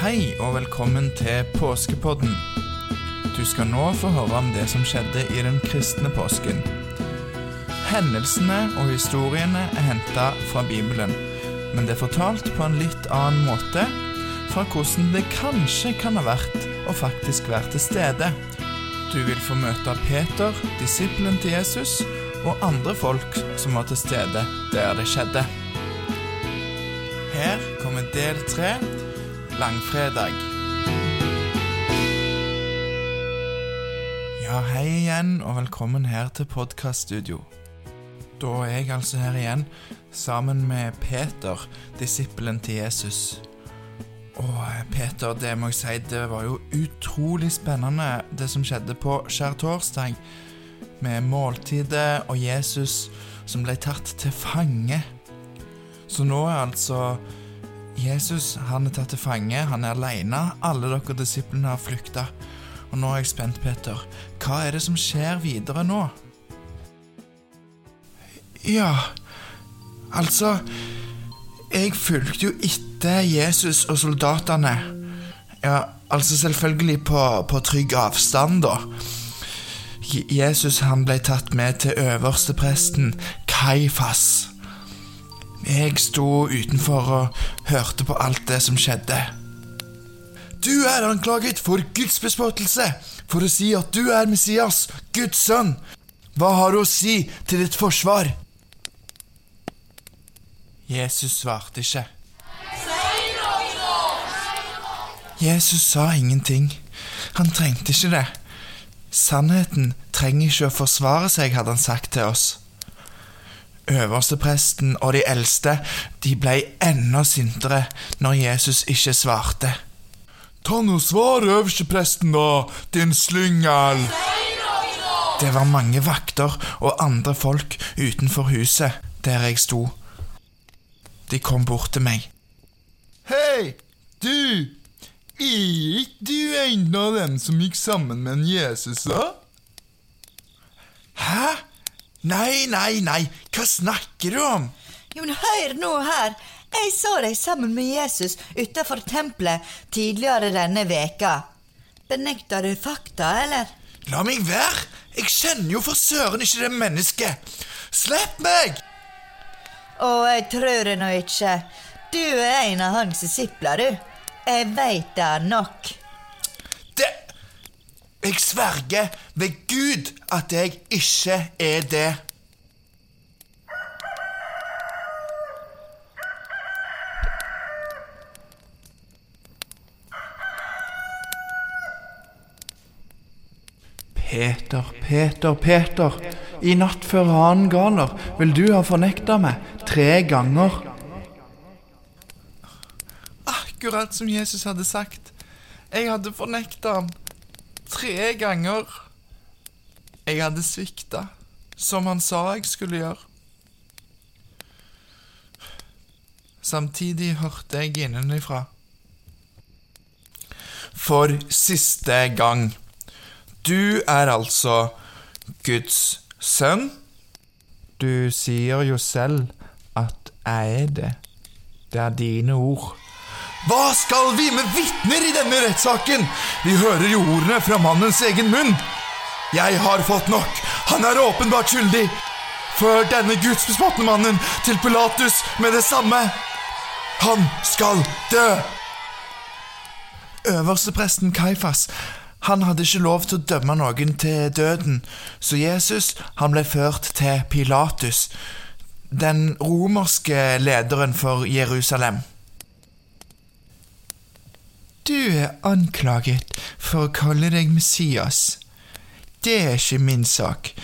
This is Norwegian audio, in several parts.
Hei og velkommen til påskepodden. Du skal nå få høre om det som skjedde i den kristne påsken. Hendelsene og historiene er henta fra Bibelen, men det er fortalt på en litt annen måte fra hvordan det kanskje kan ha vært å faktisk være til stede. Du vil få møte Peter, disippelen til Jesus, og andre folk som var til stede der det skjedde. Her kommer del tre, langfredag. Ja, hei igjen, og velkommen her til podkaststudio. Da er jeg altså her igjen, sammen med Peter, disippelen til Jesus. Og Peter, det må jeg si, det var jo utrolig spennende det som skjedde på skjærtorsdag. Med måltidet og Jesus som ble tatt til fange. Så nå er altså Jesus han er tatt til fange, han er aleine. Alle dere disiplene har flykta. Og nå er jeg spent, Peter. Hva er det som skjer videre nå? Ja, altså Jeg fulgte jo etter Jesus og soldatene. Ja, altså selvfølgelig på, på trygg avstand, da. Jesus han ble tatt med til øverstepresten Kaifas. Jeg sto utenfor og hørte på alt det som skjedde. Du er anklaget for gudsbespottelse, for å si at du er Messias, Guds sønn. Hva har du å si til ditt forsvar? Jesus svarte ikke. Jesus sa ingenting. Han trengte ikke det. Sannheten trenger ikke å forsvare seg, hadde han sagt til oss. Øverstepresten og de eldste de ble enda sintere når Jesus ikke svarte. Ta nå svar, øverstepresten, da, din slyngel! Det var mange vakter og andre folk utenfor huset der jeg sto. De kom bort til meg. Hei, du! Er ikke du en av dem som gikk sammen med en Jesus, da? Hæ? Nei, nei, nei, hva snakker du om? Jo, men hør nå her. Jeg så deg sammen med Jesus utenfor tempelet tidligere denne veka. Benekter du fakta, eller? La meg være! Jeg kjenner jo for søren ikke det mennesket! Slipp meg! Å, jeg tror det nå ikke. Du er en av hans disipler, du. Jeg veit det nok. Jeg sverger ved Gud at jeg ikke er det. Peter, Peter, Peter. I natt før hanen galer vil du ha fornekta meg tre ganger. Akkurat som Jesus hadde sagt. Jeg hadde fornekta ham tre ganger. Jeg hadde svikta, som han sa jeg skulle gjøre. Samtidig hørte jeg innenfra. For siste gang. Du er altså Guds sønn. Du sier jo selv at jeg er det. Det er dine ord. Hva skal vi med vitner i denne rettssaken? Vi hører jo ordene fra mannens egen munn. Jeg har fått nok. Han er åpenbart skyldig. Før denne gudsbespottende mannen til Pilatus med det samme. Han skal dø! Øverstepresten Kaifas han hadde ikke lov til å dømme noen til døden, så Jesus han ble ført til Pilatus, den romerske lederen for Jerusalem. Du er anklaget for å kalle deg Messias. Det er ikke min sak.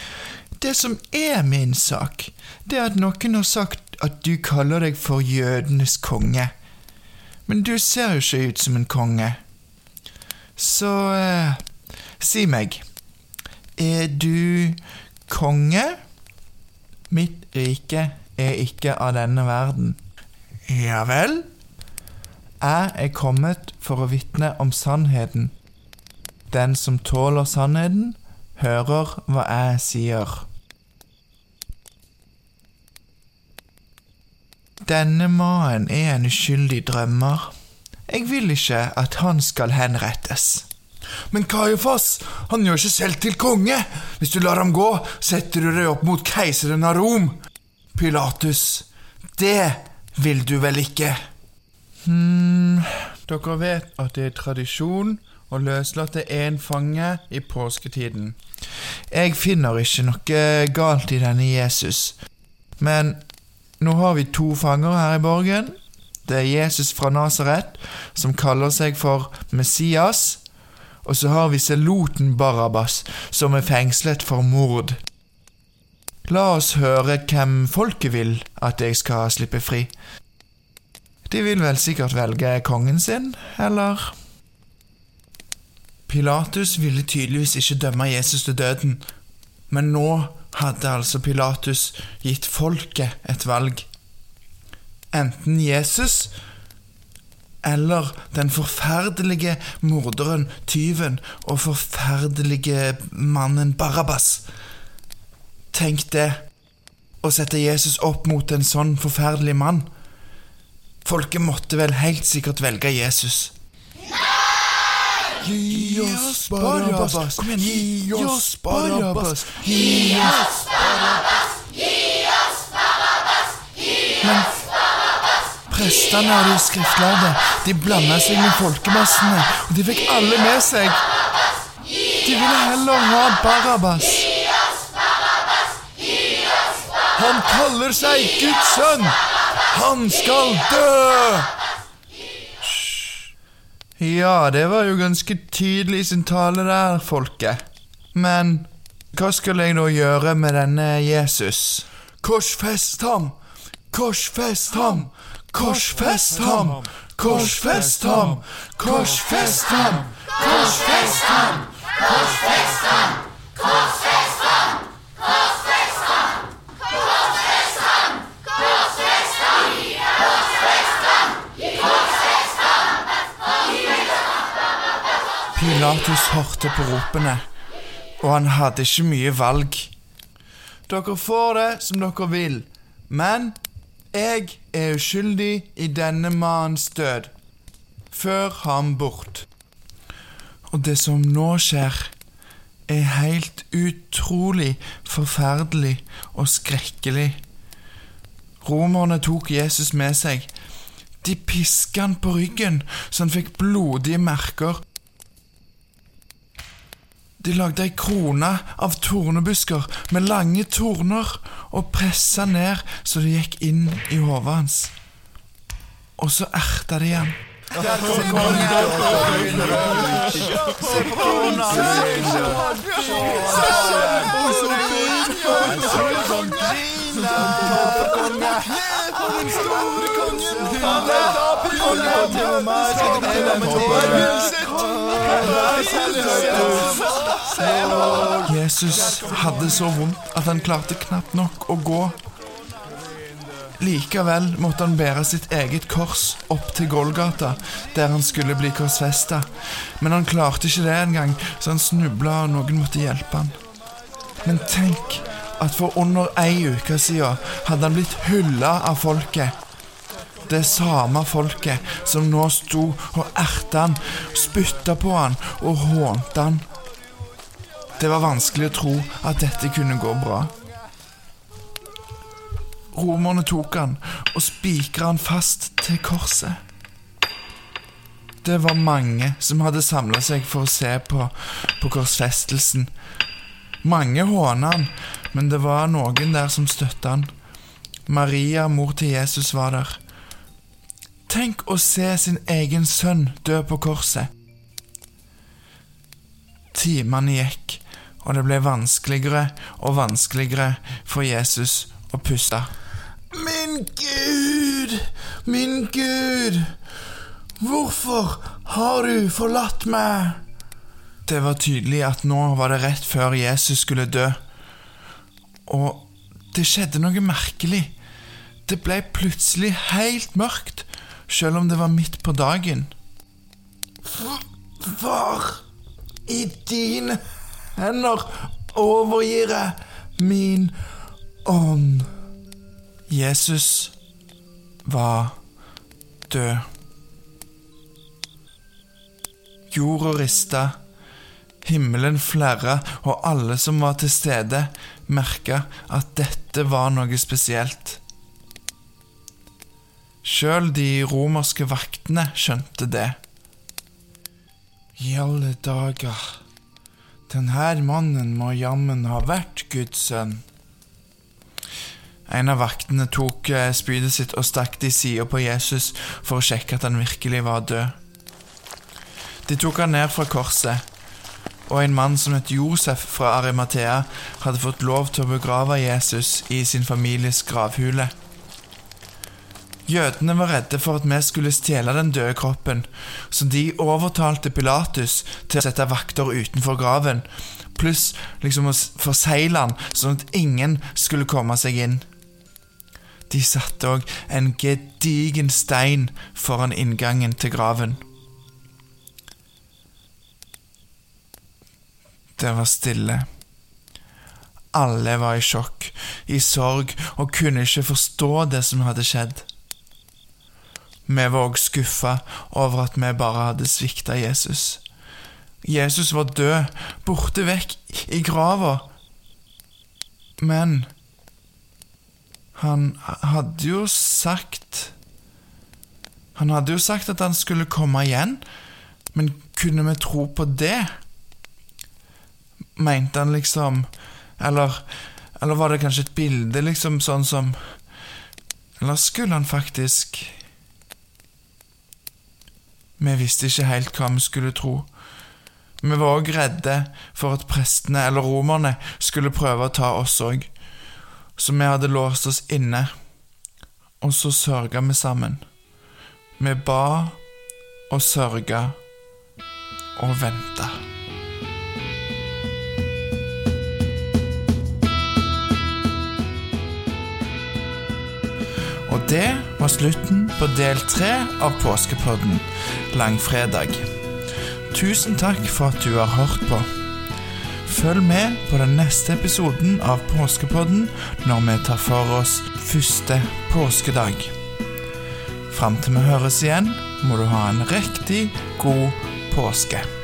Det som er min sak, det er at noen har sagt at du kaller deg for jødenes konge. Men du ser jo ikke ut som en konge. Så eh, si meg, er du konge? Mitt rike er ikke av denne verden. Ja vel? Jeg er kommet for å vitne om sannheten. Den som tåler sannheten, hører hva jeg sier. Denne mannen er en uskyldig drømmer. Jeg vil ikke at han skal henrettes. Men Kajofas, han gjør seg selv til konge. Hvis du lar ham gå, setter du deg opp mot keiseren av Rom. Pilatus, det vil du vel ikke? Hmm, dere vet at det er tradisjon å løslate én fange i påsketiden. Jeg finner ikke noe galt i denne Jesus, men nå har vi to fanger her i borgen. Det er Jesus fra Nasaret, som kaller seg for Messias, og så har vi seloten Barabas, som er fengslet for mord. La oss høre hvem folket vil at jeg skal slippe fri. De vil vel sikkert velge kongen sin, eller? Pilatus ville tydeligvis ikke dømme Jesus til døden, men nå hadde altså Pilatus gitt folket et valg. Enten Jesus eller den forferdelige morderen, tyven og forferdelige mannen Barabas. Tenk det, å sette Jesus opp mot en sånn forferdelig mann. Folket måtte vel helt sikkert velge Jesus. Gi oss Barabas! Kom igjen, gi oss Barabas! Gi oss Barabas! Gi oss Barabas! Men prestene og de skriftlærde, de blanda seg med folkemassene, og de fikk alle med seg. De ville heller ha Barabas. Han kaller seg Guds sønn! Han skal dø! Ja, det var jo ganske tydelig i sin tale der, folket. Men hva skal jeg da gjøre med denne Jesus? Korsfest ham! Korsfest ham! Korsfest ham! Korsfest ham! Korsfest ham! Korsfest ham! Korsfest ham! Korsfest ham! Korsfest ham! Korsfest ham! Korsfest ham! Korsfest ham! Korsfest ham! Pilatus hørte på ropene, og han hadde ikke mye valg. Dere får det som dere vil, men jeg er uskyldig i denne mannens død. Før ham bort. Og det som nå skjer, er helt utrolig forferdelig og skrekkelig. Romerne tok Jesus med seg. De piska han på ryggen, så han fikk blodige merker. De lagde ei krone av tornebusker med lange torner og pressa ned så det gikk inn i hodet hans. Og så erta de han. Jesus hadde så vondt at han klarte knapt nok å gå. Likevel måtte han bære sitt eget kors opp til Golgata, der han skulle bli korsfesta. Men han klarte ikke det engang, så han snubla, og noen måtte hjelpe han. Men tenk at for under ei uke siden hadde han blitt hylla av folket. Det samme folket som nå sto og erta han, spytta på han og hånte han. Det var vanskelig å tro at dette kunne gå bra. Romerne tok han og spikra han fast til korset. Det var mange som hadde samla seg for å se på, på korsfestelsen. Mange håna han, men det var noen der som støtta han. Maria, mor til Jesus, var der. Tenk å se sin egen sønn dø på korset. Timene gikk, og det ble vanskeligere og vanskeligere for Jesus å puste. Min Gud, min Gud, hvorfor har du forlatt meg? Det var tydelig at nå var det rett før Jesus skulle dø. Og det skjedde noe merkelig. Det ble plutselig helt mørkt, selv om det var midt på dagen. Far, i dine hender overgir jeg min ånd. Jesus var død. jorda rista, himmelen flerra, og alle som var til stede, merka at dette var noe spesielt. Sjøl de romerske vaktene skjønte det. I alle dager, den her mannen må jammen ha vært Guds sønn. En av vaktene tok eh, spydet sitt og stakk det i sida på Jesus for å sjekke at han virkelig var død. De tok han ned fra korset, og en mann som het Josef fra Arimathea, hadde fått lov til å begrave Jesus i sin families gravhule. Jødene var redde for at vi skulle stjele den døde kroppen, så de overtalte Pilatus til å sette vakter utenfor graven, pluss liksom å forsegle den sånn at ingen skulle komme seg inn. De satte òg en gedigen stein foran inngangen til graven. Det var stille. Alle var i sjokk, i sorg, og kunne ikke forstå det som hadde skjedd. Vi var òg skuffa over at vi bare hadde svikta Jesus. Jesus var død, borte vekk i grava. Men han hadde jo sagt Han hadde jo sagt at han skulle komme igjen, men kunne vi tro på det? Mente han liksom Eller, eller var det kanskje et bilde, liksom, sånn som Eller skulle han faktisk Vi visste ikke helt hva vi skulle tro. Vi var òg redde for at prestene eller romerne skulle prøve å ta oss òg. Så vi hadde låst oss inne, og så sørga vi sammen. Vi ba og sørga og venta. Og det var slutten på del tre av Påskepodden, langfredag. Tusen takk for at du har hørt på. Følg med på den neste episoden av Påskepodden når vi tar for oss første påskedag. Fram til vi høres igjen, må du ha en riktig god påske.